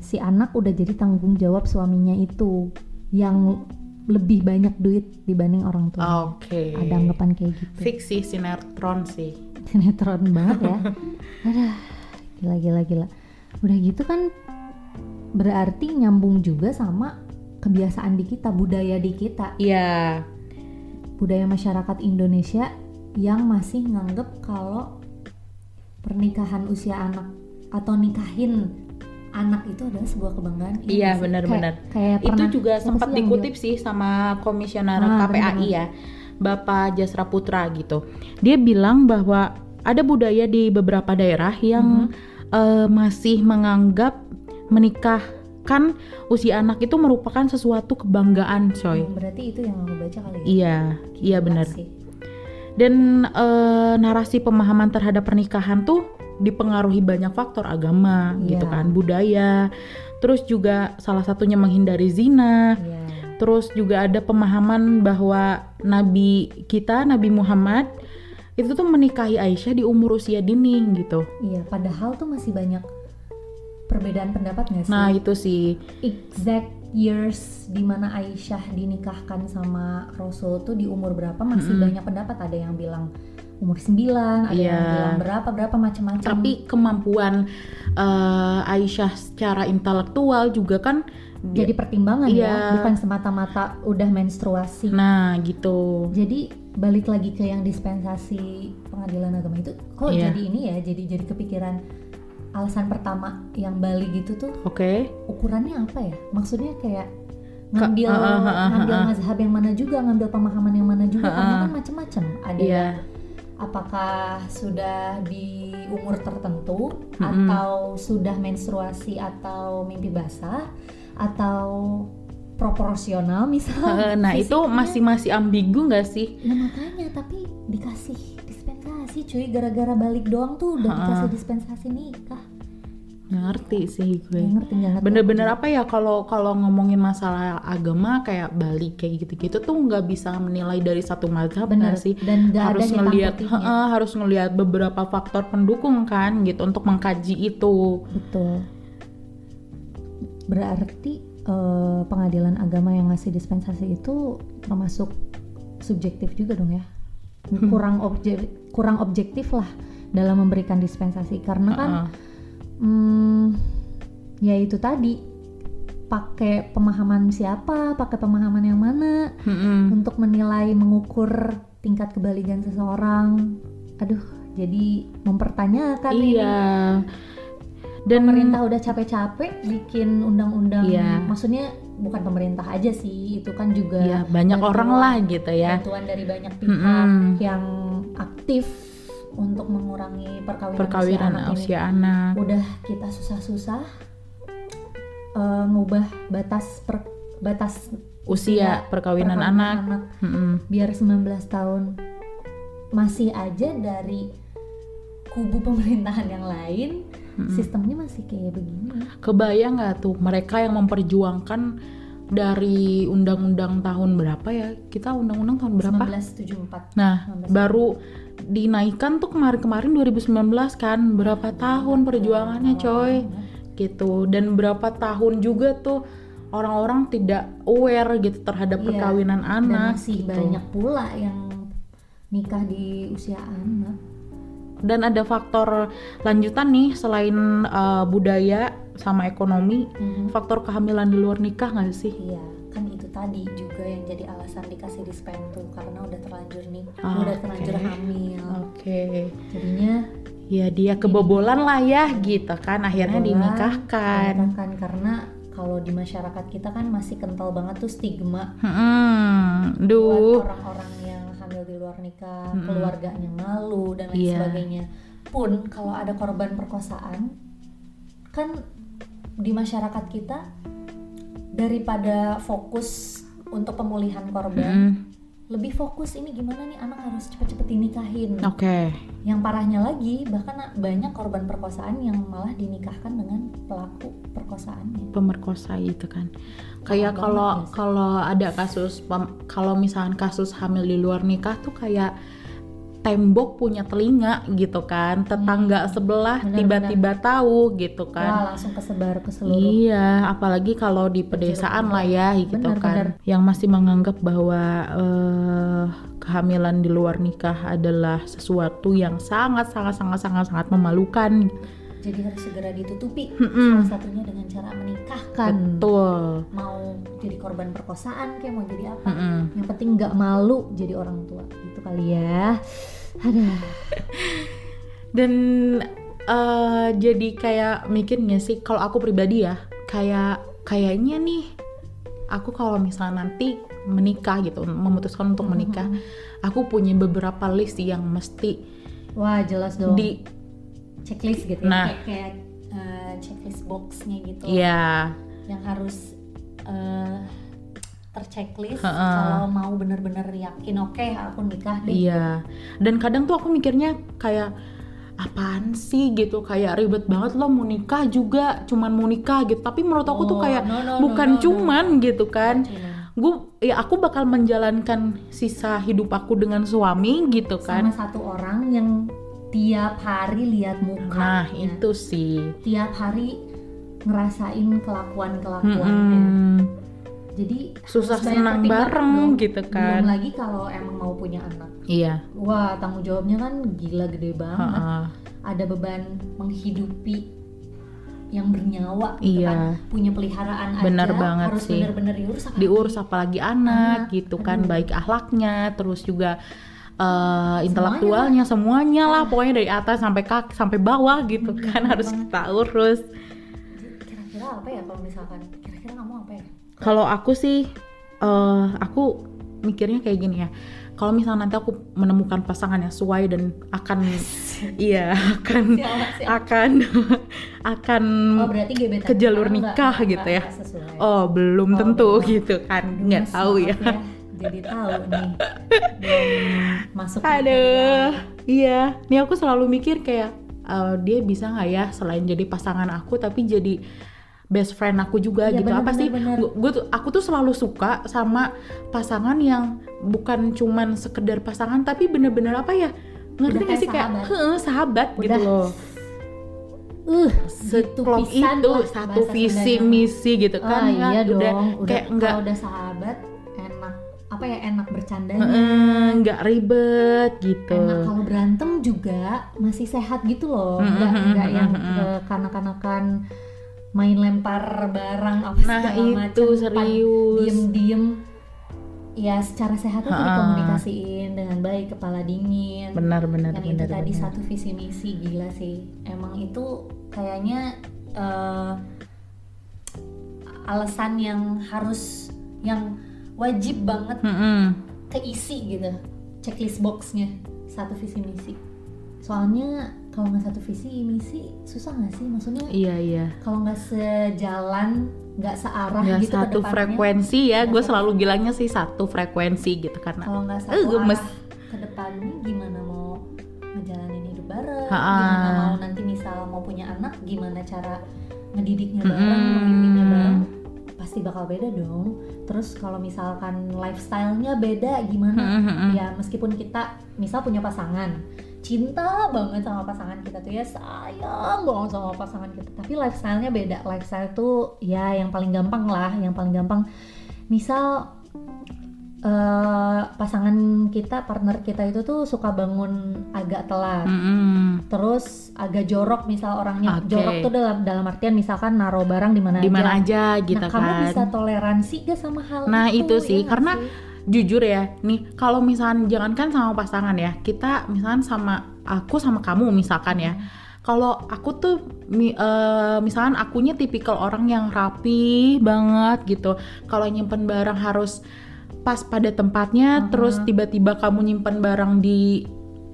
si anak udah jadi tanggung jawab suaminya itu yang lebih banyak duit dibanding orang tua. oke Ada anggapan kayak gitu. fiksi sinetron sih Sinetron banget ya. Aduh, gila gila gila. Udah gitu kan berarti nyambung juga sama kebiasaan di kita, budaya di kita, iya budaya masyarakat Indonesia yang masih nganggep kalau pernikahan usia anak atau nikahin anak itu adalah sebuah kebanggaan. Iya, benar-benar. Kayak, kayak itu juga sempat dikutip sih sama komisioner Ah, KPAI benar-benar. ya Bapak Jasra Putra gitu dia bilang bahwa ada budaya di beberapa daerah yang Mhm. eh, masih menganggap menikah kan usia anak itu merupakan sesuatu kebanggaan coy Hmm, berarti itu yang aku baca kali ya iya iya Gila benar sih. dan eh, narasi pemahaman terhadap pernikahan tuh dipengaruhi banyak faktor agama gitu Iya. kan budaya terus juga salah satunya menghindari zina Iya. terus juga ada pemahaman bahwa nabi kita Nabi Muhammad itu tuh menikahi Aisyah di umur usia dini gitu Iya, padahal tuh masih banyak perbedaan pendapat nggak sih? nah itu sih exact years di mana Aisyah dinikahkan sama Rasul tuh di umur berapa masih Mm-mm. banyak pendapat ada yang bilang umur 9, ada yang Iya. bilang berapa berapa macam-macam. tapi kemampuan eh, Aisyah secara intelektual juga kan jadi pertimbangan Iya. ya, bukan semata-mata udah menstruasi. nah gitu Jadi balik lagi ke yang dispensasi pengadilan agama itu, kok Iya. jadi ini ya, jadi jadi kepikiran alasan pertama yang Bali gitu tuh oke ukurannya apa ya? Maksudnya kayak ngambil uh, uh, uh, uh, ngambil uh. mazhab yang mana juga, ngambil pemahaman yang mana juga, Uh, karena uh. kan macam-macam. Ada yang apakah sudah di umur tertentu Mm-mm. atau sudah menstruasi atau mimpi basah atau proporsional misal. Eh, nah itu masih masih ambigu nggak sih Nah makanya tapi dikasih dispensasi cuy gara-gara balik doang tuh udah dikasih dispensasi nikah. nggak ngerti sih gue ngerti ngerti. bener-bener apa ya kalau kalau ngomongin masalah agama kayak balik kayak gitu-gitu tuh nggak bisa menilai dari satu mazhab Bener nggak sih dan nggak harus ngelihat heeh, harus ngelihat beberapa faktor pendukung kan gitu untuk mengkaji itu Betul. Berarti eh, pengadilan agama yang ngasih dispensasi itu termasuk subjektif juga dong ya. Kurang objek kurang objektif lah dalam memberikan dispensasi karena kan Heeh. hmm, ya itu tadi pakai pemahaman siapa, pakai pemahaman yang mana Mm-mm. untuk menilai mengukur tingkat kebaligan seseorang. Aduh, jadi mempertanyakan ini. iya dan pemerintah udah capek-capek bikin undang-undang Iya. maksudnya bukan pemerintah aja sih itu kan juga ya banyak bantuan- orang lah gitu ya bantuan dari banyak pihak Mm-mm. yang aktif untuk mengurangi perkawinan, perkawinan usia anak ini. usia anak udah kita susah-susah eh, ngubah batas per- batas usia perkawinan anak Mm-mm. biar 19 tahun masih aja dari kubu pemerintahan yang lain Mm-mm. sistemnya masih kayak begini Kebayang nggak tuh mereka yang memperjuangkan dari undang-undang tahun berapa ya? Kita undang-undang tahun berapa? 1974 Nah, 19. baru dinaikkan tuh kemarin-kemarin 2019 kan. Berapa tahun perjuangannya, coy? Gitu. Dan berapa tahun juga tuh orang-orang tidak aware gitu terhadap Iya, perkawinan dan anak masih gitu. banyak pula yang nikah di usia anak Dan ada faktor lanjutan nih selain uh, budaya sama ekonomi, faktor kehamilan di luar nikah nggak sih? iya kan itu tadi juga yang jadi alasan dikasih dispen tuh karena udah terlanjur nih Ah, udah terlanjur oke. hamil Oke. jadinya Ya dia kebobolan lah ya gitu kan akhirnya Kebobolan, dinikahkan. dinikahkan karena kalau di masyarakat kita kan masih kental banget tuh stigma Hmm, buat duh. orang-orang yang hamil di luar nikah, Mm-mm. keluarganya malu dan lain Iya. sebagainya. Pun kalau ada korban perkosaan, kan di masyarakat kita daripada fokus untuk pemulihan korban, Mm, lebih fokus ini gimana nih anak harus cepet-cepet dinikahin. Oke. Yang parahnya lagi, bahkan banyak korban perkosaan yang malah dinikahkan dengan pelaku perkosaannya. Pemerkosa itu kan. Kayak kalau kalau ada kasus kalau misalkan kasus hamil di luar nikah tuh kayak tembok punya telinga gitu kan. Tetangga sebelah tiba-tiba tahu gitu Wah, kan. langsung kesebar ke seluruh Iya, apalagi kalau di pedesaan lah ya gitu Benar, kan. Yang masih menganggap bahwa eh, kehamilan di luar nikah adalah sesuatu yang sangat sangat sangat sangat sangat memalukan. Jadi harus segera ditutupi Mm-mm. salah satunya dengan cara menikahkan. Betul. mau jadi korban perkosaan kayak mau jadi apa? Mm-mm. yang penting nggak malu jadi orang tua. Gitu kali ya. Ada Dan eh, jadi kayak mikirnya sih kalau aku pribadi ya kayak kayaknya nih aku kalau misalnya nanti menikah gitu memutuskan untuk menikah aku punya beberapa list yang mesti wah jelas dong. di checklist gitu Nah. ya kayak, kayak, eh, checklist boxnya gitu. Ya yang harus eh, terchecklist Ha-ha. kalau mau bener-bener yakin oke aku nikah deh. Iya. Dan kadang tuh aku mikirnya kayak apaan sih? gitu. Kayak ribet banget lo mau nikah juga cuman mau nikah gitu. Tapi menurut aku tuh Oh, kayak no, no, no, bukan no, no. cuman gitu kan. Cuma gue ya aku bakal menjalankan sisa hidup aku dengan suami gitu kan. Sama satu orang yang tiap hari lihat mukanya nah itu sih tiap hari ngerasain kelakuan kelakuannya Mm-mm. jadi susah senang bareng dong. gitu belum kan lagi kalau emang mau punya anak iya wah tanggung jawabnya kan gila gede banget Ha-ha. ada beban menghidupi yang bernyawa gitu Iya. kan punya peliharaan Bener aja banget harus sih. bener-bener diurus apalagi diurus apalagi anak Anak, gitu kan aduh. baik akhlaknya terus juga eh, intelektualnya semuanya lah pokoknya dari atas sampai kaki sampai bawah gitu Bener kan harus banget. kita urus kira-kira apa ya kalau misalkan kira-kira kamu apa ya kalau aku sih eh aku mikirnya kayak gini ya kalau misalnya nanti aku menemukan pasangan yang sesuai dan akan iya akan Siapa sih? akan akan oh berarti gebetan ke jalur nikah nggak- gitu nggak- ya. nggak sesuai. oh belum Oh, tentu belum. gitu kan nggak tahu ya maaf jadi tahu nih belum masuk Aduh, iya. Nih aku selalu mikir kayak eh, dia bisa nggak ya selain jadi pasangan aku tapi jadi best friend aku juga Iya, gitu. bener, Apa bener, sih? Gue tuh aku tuh selalu suka sama pasangan yang bukan cuman sekedar pasangan tapi bener-bener apa ya? Ngerti Udah kayak sih kayak sahabat. "Heeh, sahabat gitu Udah loh. uh Seklop pisan itu satu visi misi gitu kan. ah, iya udah dong udah kayak nggak udah sahabat apa ya enak bercandanya nggak ribet gitu. enak kalau berantem juga masih sehat gitu loh Mm, nggak mm, nggak mm, yang mm, mm. ke kanak-kanakan main lempar barang apa Nah, segala itu macam serius. diem diem ya secara sehat itu dikomunikasiin dengan baik kepala dingin Benar benar yang benar. itu tadi benar. satu visi misi gila sih emang itu kayaknya eh, alasan yang harus yang wajib banget Mm-mm. keisi gitu checklist boxnya satu visi misi soalnya kalau nggak satu visi misi susah nggak sih maksudnya Iya iya. kalau nggak sejalan nggak searah Nggak gitu satu frekuensi ya. Gue selalu bilangnya sih satu frekuensi gitu karena. kalau nggak Eh, satu gemes. arah ke depannya gimana mau ngejalanin hidup bareng Ha-ha. gimana mau nanti misal mau punya anak gimana cara ngedidiknya bareng Mm-mm. membimbingnya bareng pasti bakal beda dong. Terus kalau misalkan lifestyle-nya beda gimana? Mm-mm. ya meskipun kita misal punya pasangan cinta banget sama pasangan kita tuh ya sayang banget sama pasangan kita. Tapi lifestyle-nya beda. Lifestyle tuh ya yang paling gampang lah yang paling gampang. Misal eh, pasangan kita partner kita itu tuh suka bangun agak telat Mm-mm. terus agak jorok misal orangnya Oke. jorok tuh dalam dalam artian misalkan naruh barang di mana Di aja mana aja gitu nah kamu kan. bisa toleransi gak sama hal Nah, itu itu sih, ya karena sih? Jujur ya, nih kalau misalkan jangankan sama pasangan ya, kita misalkan sama aku sama kamu misalkan ya. Kalau aku tuh mi, eh, misalkan akunya tipikal orang yang rapi banget gitu. Kalau nyimpen barang harus pas pada tempatnya, Mhm. terus tiba-tiba kamu nyimpen barang di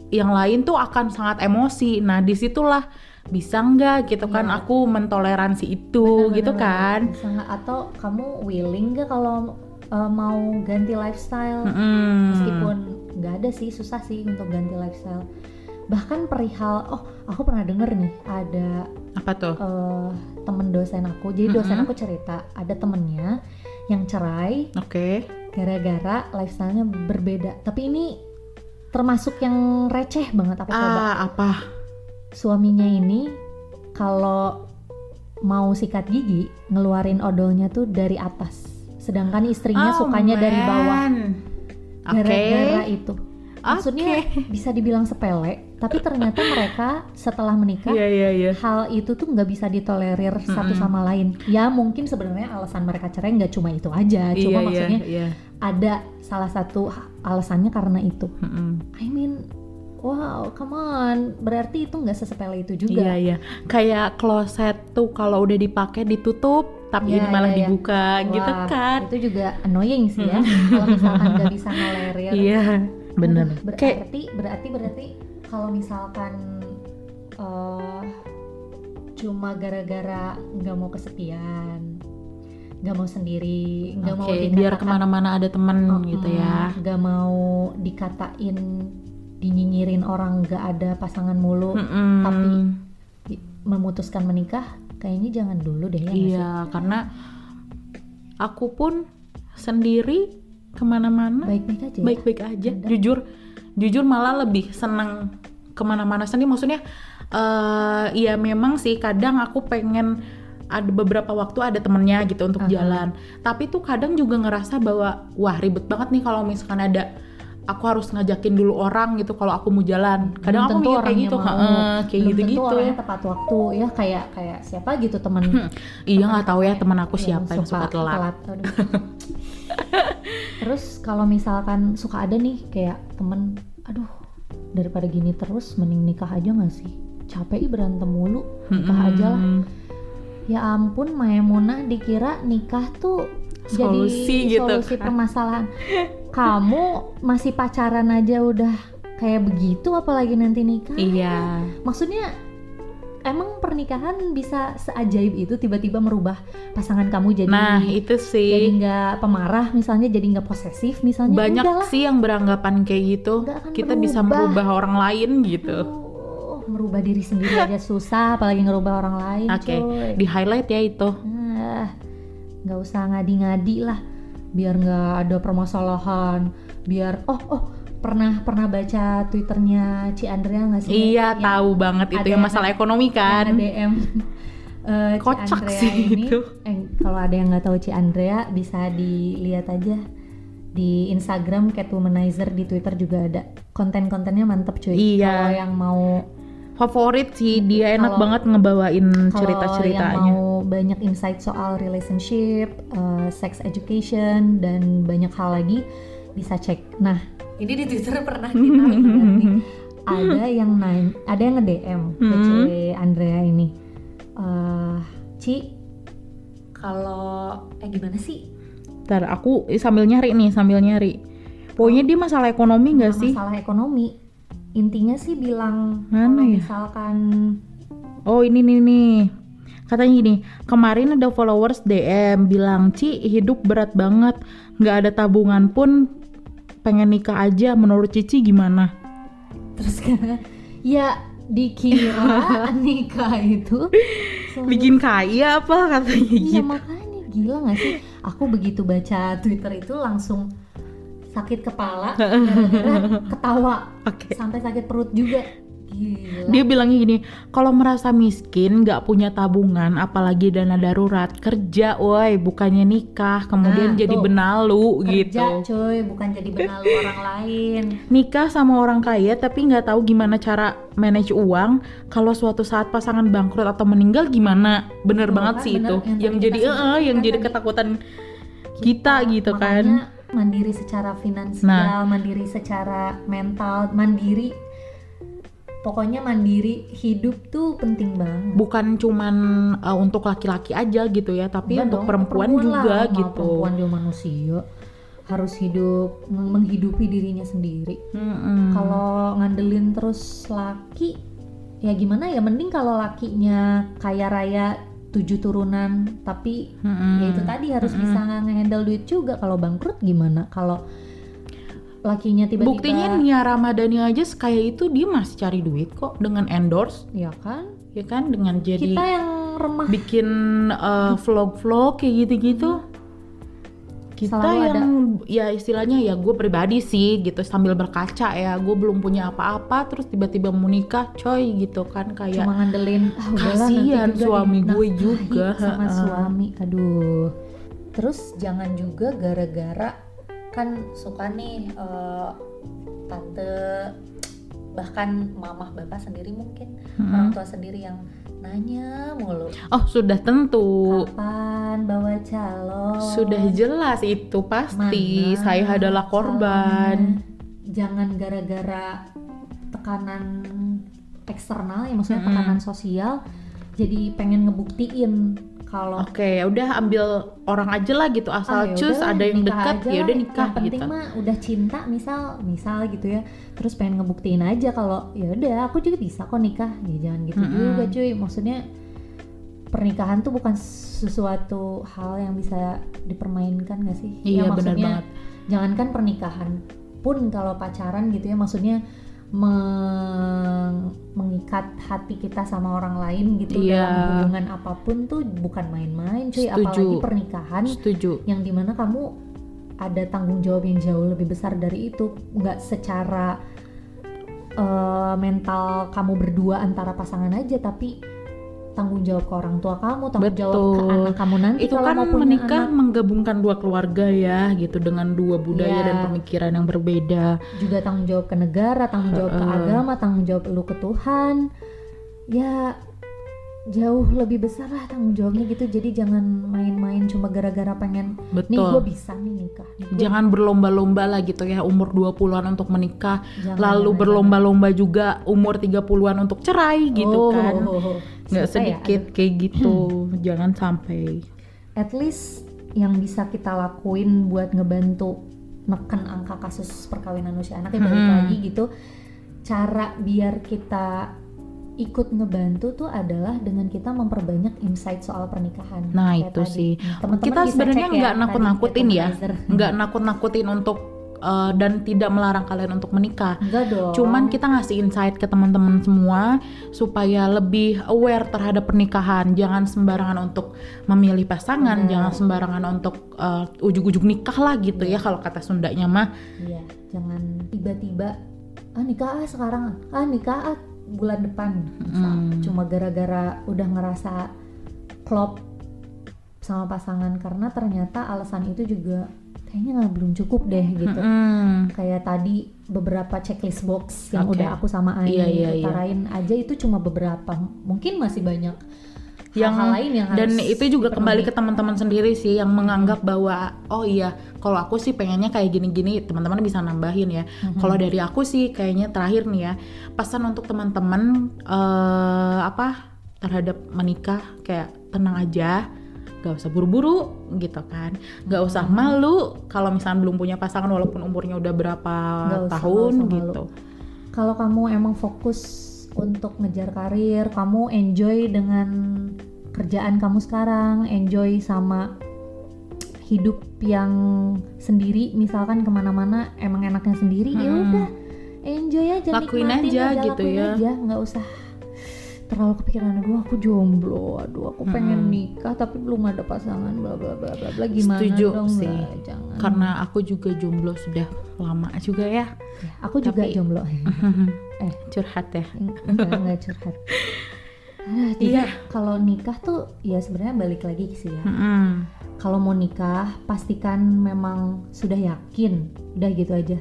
yang lain tuh akan sangat emosi. Nah, di situlah bisa nggak gitu kan Iya. aku mentoleransi itu Bener, gitu bener, kan. bener. Nggak? atau kamu willing gak kalau uh, mau ganti lifestyle Mm-mm. meskipun nggak ada sih susah sih untuk ganti lifestyle bahkan perihal oh aku pernah denger nih ada apa tuh? uh, temen dosen aku jadi dosen Mm-mm. aku cerita ada temennya yang cerai Oke. Gara-gara lifestyle-nya berbeda tapi ini termasuk yang receh banget apa coba Ah, apa? suaminya ini kalau mau sikat gigi ngeluarin odolnya tuh dari atas sedangkan istrinya Oh, sukanya dari bawah man. Oke. gara-gara itu maksudnya Oke. bisa dibilang sepele tapi ternyata mereka setelah menikah Iya, iya, iya. hal itu tuh nggak bisa ditolerir satu Mm-mm. sama lain ya mungkin sebenarnya alasan mereka cerai nggak cuma itu aja Iya, cuma iya, maksudnya iya. ada salah satu alasannya karena itu Mm-mm. I mean wow come on berarti itu nggak sesepele itu Iya, juga iya. Kayak kloset tuh kalau udah dipakai ditutup, tapi Iya, ini malah iya, iya. dibuka gitu Wah, kan. itu juga annoying sih ya kalau misalkan nggak bisa tolerir Iya, bener. Berarti berarti berarti kalau misalkan eh, cuma gara-gara nggak mau kesepian nggak mau sendiri nggak mau Oke, dikatakan biar ke mana-mana ada temen gitu ya. Nggak mau dikatain dinyinyirin orang nggak ada pasangan mulu Mm-mm. tapi di- memutuskan menikah kayaknya jangan dulu deh ya? Iya, karena aku pun sendiri ke mana-mana baik-baik aja ya. baik-baik aja. Ada. Jujur, jujur malah lebih senang ke mana-mana sendiri. Maksudnya, eh ya memang sih kadang aku pengen ada beberapa waktu ada temennya gitu untuk Aha. jalan. Tapi tuh kadang juga ngerasa bahwa wah ribet banget nih kalau misalkan ada aku harus ngajakin dulu orang gitu kalau aku mau jalan. Kadang Belum aku tentu mikir kayak gitu, mau. heeh, kayak Belum gitu-gitu. tentu orangnya tepat waktu ya kayak kayak siapa gitu temen Iya nggak tahu ya teman aku yang siapa yang suka telat. Aduh. Terus kalau misalkan suka ada nih kayak temen, aduh daripada gini terus mending nikah aja nggak sih? Capek berantem mulu, nikah aja lah. Mm-mm. Ya ampun Maimunah dikira nikah tuh Solusi jadi gitu solusi kan. permasalahan. Kamu masih pacaran aja udah kayak begitu apalagi nanti nikah. Iya. Maksudnya emang pernikahan bisa seajaib itu tiba-tiba merubah pasangan kamu jadi Nah itu jadi sih nggak pemarah misalnya jadi nggak posesif misalnya banyak sih yang beranggapan kayak gitu. Kita bisa berubah. merubah orang lain gitu. Aduh, merubah diri sendiri aja susah apalagi ngerubah orang lain Oke, coy di highlight ya itu. Ah, nggak usah ngadi-ngadi lah biar nggak ada permasalahan biar oh oh pernah pernah baca twitternya Ci Andrea nggak sih Iya Yang- tahu banget itu yang masalah ekonomi kan. yang DM Ci Kocak Andrea sih ini, itu. eh, kalau ada yang nggak tahu Ci Andrea bisa dilihat aja di Instagram Catwomanizer di Twitter juga ada konten-kontennya mantep cuy Iya. kalau yang mau Favorit sih dia enak Kalau- banget ngebawain kalau yang cerita-ceritanya. mau banyak insight soal relationship, eh, sex education dan banyak hal lagi bisa cek. Nah, ini di Twitter pernah kita nih. Ada yang nanya, ada yang nge-DM ke Hmm. Ci Andrea ini. Eh, Ci, kalau eh gimana sih? Ntar aku eh, sambil nyari nih, sambil nyari. Pokoknya dia masalah ekonomi nggak sih? Masalah ekonomi. Intinya sih bilang Mana ya? misalkan Oh ini nih nih. Katanya gini, kemarin ada followers DM bilang, Ci hidup berat banget, nggak ada tabungan pun pengen nikah aja. Menurut Cici gimana? terus kan ya dikira nikah itu solusi Bikin kaya apa katanya Iya gitu? makanya gila gak sih? Aku begitu baca Twitter itu langsung sakit kepala ketawa Oke. sampai sakit perut juga. Gila. Dia bilangnya gini, kalau merasa miskin, nggak punya tabungan, apalagi dana darurat, kerja, woi, bukannya nikah, kemudian Nah, jadi tuh. benalu Kerja gitu. coy, bukan jadi benalu orang lain. Nikah sama orang kaya, tapi nggak tahu gimana cara manage uang. Kalau suatu saat pasangan bangkrut atau meninggal, gimana? Bener Tuh banget kan, sih bener. itu. Yang Yang, jadi, kita eh, sebutkan yang jadi tadi. ketakutan kita gitu kan. Makanya mandiri secara finansial, Nah. mandiri secara mental, mandiri pokoknya mandiri hidup tuh penting banget. Bukan cuman uh, untuk laki-laki aja gitu ya, tapi Enggak untuk dong, perempuan, lah, juga mau gitu. Perempuan juga manusia harus hidup meng- menghidupi dirinya sendiri. Mm-mm. Kalau ngandelin terus laki, ya gimana ya? Mending kalau lakinya kaya raya tujuh turunan, tapi Mm-mm. ya itu tadi harus bisa nge-handle duit juga. Kalau bangkrut gimana? Kalau lakinya tiba-tiba. Buktinya Nia Ramadhani aja kayak itu dia masih cari duit kok dengan endorse, ya kan? ya kan? Dengan jadi Kita yang remah. bikin uh, vlog-vlog kayak gitu-gitu. Kita Selalu yang ya istilahnya ya gue pribadi sih gitu sambil berkaca ya. Gue belum punya apa-apa terus tiba-tiba mau nikah coy gitu kan kayak cuma ngandelin ah, nanti Kasihan suami gue dinafkahi juga, sama suami aduh. Terus jangan juga gara-gara kan suka nih eh, tante bahkan mamah bapak sendiri mungkin Mm-mm. orang tua sendiri yang nanya mulu oh sudah tentu kapan bawa calon sudah jelas itu pasti Mana saya adalah korban calonnya? jangan gara-gara tekanan eksternal ya maksudnya Mm-mm. tekanan sosial jadi pengen ngebuktiin kalau Oke, ya udah ambil orang aja lah gitu asal Ah, ya cus ada yang dekat ya udah nikah yang penting gitu. mah udah cinta misal misal gitu ya terus pengen ngebuktiin aja kalau ya udah aku juga bisa kok nikah ya jangan gitu Mm-mm. juga cuy maksudnya pernikahan tuh bukan sesuatu hal yang bisa dipermainkan gak sih? Iya, ya, benar banget. Jangankan pernikahan pun kalau pacaran gitu ya maksudnya meng- mengikat hati kita sama orang lain gitu Iya. dalam hubungan apa pun tuh bukan main-main cuy Setuju. apalagi pernikahan Setuju. yang di mana kamu ada tanggung jawab yang jauh lebih besar dari itu nggak secara eh, mental kamu berdua antara pasangan aja tapi tanggung jawab ke orang tua kamu tanggung jawab ke Betul. anak kamu nanti Itu kan mau menikah anak. menggabungkan dua keluarga ya, gitu dengan dua budaya Iya. dan pemikiran yang berbeda. juga tanggung jawab ke negara tanggung jawab ke Heeh. agama tanggung jawab lu ke Tuhan ya jauh lebih besar lah tanggung jawabnya gitu jadi jangan main-main cuma gara-gara pengen nih gue Betul. bisa nih nikah gua- Jangan berlomba-lomba lah gitu ya umur 20-an untuk menikah, Jangan, lalu berlomba-lomba juga umur 30-an untuk cerai gitu Oh, kan. Nggak ya, sedikit kayak gitu. Jangan sampai. at least yang bisa kita lakuin buat ngebantu neken angka kasus perkawinan usia anak ya balik Hmm. lagi gitu cara biar kita ikut ngebantu tuh adalah dengan kita memperbanyak insight soal pernikahan Nah, itu tadi. sih. Teman-teman Kita sebenarnya ya nggak nakut-nakutin ya. Nggak nakut-nakutin untuk eh, dan tidak melarang kalian untuk menikah. Enggak dong Cuman kita ngasih insight ke teman-teman semua supaya lebih aware terhadap pernikahan. Jangan sembarangan untuk memilih pasangan, Benar. jangan sembarangan untuk uh, ujuk-ujuk nikah lah gitu ya kalau kata Sundanya mah. Iya, jangan tiba-tiba ah nikah ah sekarang ah nikah ah bulan depan. Hmm. cuma gara-gara udah ngerasa klop sama pasangan karena ternyata alasan itu juga kayaknya nggak belum cukup deh gitu Mm-mm. kayak tadi beberapa checklist box yang Oke. udah aku sama Ain Iya, iya, iya. utarain aja itu cuma beberapa mungkin masih banyak Yang hal-hal lain yang dan harus itu juga kembali ke teman-teman sendiri sih yang menganggap bahwa oh iya kalau aku sih pengennya kayak gini-gini teman-teman bisa nambahin ya Mhm. kalau dari aku sih kayaknya terakhir nih ya pesan untuk teman-teman eh, apa terhadap menikah kayak tenang aja gak usah buru-buru gitu kan gak usah malu kalau misalnya belum punya pasangan walaupun umurnya udah berapa usah, tahun usah gitu kalau kamu emang fokus untuk ngejar karir, kamu enjoy dengan kerjaan kamu sekarang, enjoy sama hidup yang sendiri, misalkan ke mana-mana emang enaknya sendiri, ya Mm-mm. udah enjoy aja, Lakuin nikmatin aja gitu lakuin ya. aja, nggak usah terlalu kepikiran aduh aku jomblo, aduh aku pengen Mm-mm. nikah tapi belum ada pasangan, bla bla bla bla bla gimana Setuju dong, sih. Mbak? jangan. karena aku juga jomblo sudah lama juga ya Ya, aku juga Tapi- jomblo, eh curhat ya enggak enggak curhat Ah, jadi Iya. kalau nikah tuh ya sebenarnya balik lagi sih ya Mm-mm. kalau mau nikah pastikan memang sudah yakin udah gitu aja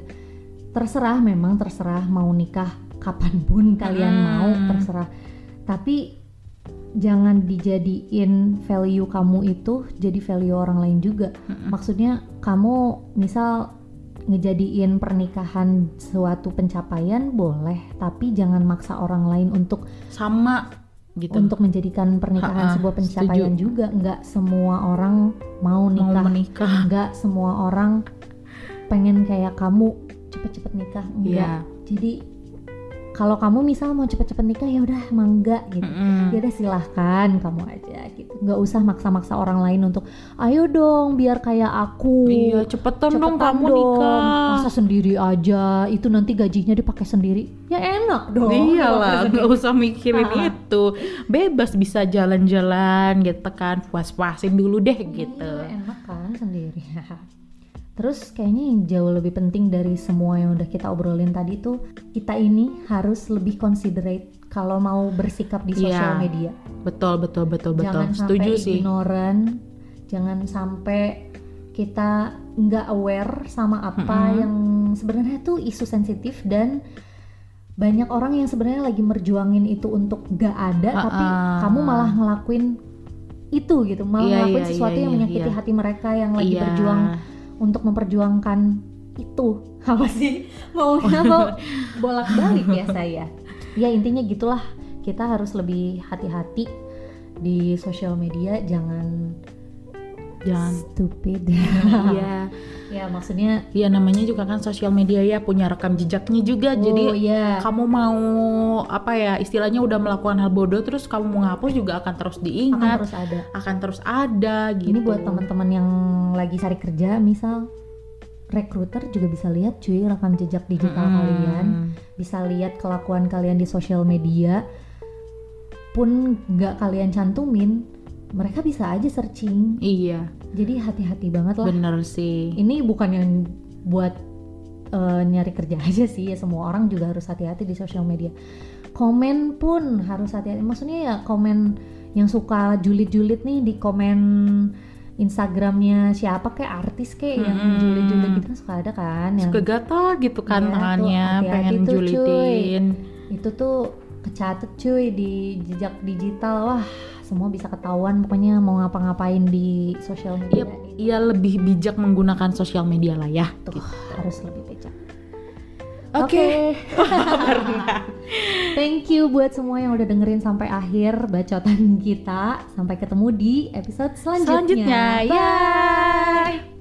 terserah memang terserah mau nikah kapan pun kalian Hmm. mau terserah tapi jangan dijadiin value kamu itu jadi value orang lain juga. Maksudnya kamu misal ngejadiin pernikahan suatu pencapaian boleh. Tapi jangan maksa orang lain untuk sama gitu. untuk menjadikan pernikahan Ha-ha, sebuah pencapaian setuju. juga. Nggak semua orang mau mau nikah. menikah. Nggak semua orang pengen kayak kamu cepet-cepet nikah. Enggak Iya. jadi kalau kamu misal mau cepet-cepet nikah ya udah emang enggak gitu Mm-mm. ya udah silahkan kamu aja gitu nggak usah maksa-maksa orang lain untuk ayo dong biar kayak aku iya cepetan, dong Cepetan kamu dong. nikah masa sendiri aja itu nanti gajinya dipakai sendiri ya enak dong iyalah nggak usah mikirin Ah. itu bebas bisa jalan-jalan gitu kan puas-puasin dulu deh gitu Iya, enak kan sendiri. Terus kayaknya yang jauh lebih penting dari semua yang udah kita obrolin tadi tuh kita ini harus lebih considerate kalau mau bersikap di sosial Iya, media. betul betul betul betul Jangan setuju sampai sih ignoran, jangan sampai kita nggak aware sama apa Mm-mm. yang sebenarnya tuh isu sensitif dan banyak orang yang sebenarnya lagi merjuangin itu untuk nggak ada tapi Ha-ha. kamu malah ngelakuin itu gitu malah Iya, ngelakuin iya, sesuatu iya, yang iya, menyakiti iya. hati mereka yang lagi Iya. berjuang untuk memperjuangkan itu. Apa sih? Mau bolak balik ya saya. Ya intinya gitulah. Kita harus lebih hati-hati di sosial media. Jangan jangan. stupid. Ya Ya maksudnya Ya namanya juga kan sosial media ya punya rekam jejaknya juga. Oh, Jadi iya. kamu mau apa ya istilahnya udah melakukan hal bodoh terus kamu mau ngapus juga akan terus akan diingat, terus ada. akan terus ada gitu. Ini buat teman-teman yang lagi cari kerja, misal rekruter juga bisa lihat cuy rekam jejak digital Mm-mm. kalian, bisa lihat kelakuan kalian di sosial media. Pun nggak kalian cantumin, mereka bisa aja searching. Iya, Jadi hati-hati banget lah. bener sih. Ini bukan yang buat eh, nyari kerja aja sih, ya semua orang juga harus hati-hati di sosial media. Komen pun harus hati-hati. Maksudnya ya komen yang suka julid-julid nih di komen Instagramnya siapa kayak artis kayak yang Mm-mm. julid-julid gitu kan suka ada kan yang Suka gatal gitu kan tuh, tangannya pengen tuh, cuy. julitin. itu tuh kecatet cuy di jejak digital wah semua bisa ketahuan pokoknya mau ngapa-ngapain di sosial media gitu. iya lebih bijak menggunakan sosial media lah ya. Tuh, harus lebih bijak Oke. Thank you buat semua yang udah dengerin sampai akhir bacotan kita. Sampai ketemu di episode selanjutnya. Selanjutnya, Bye. ya.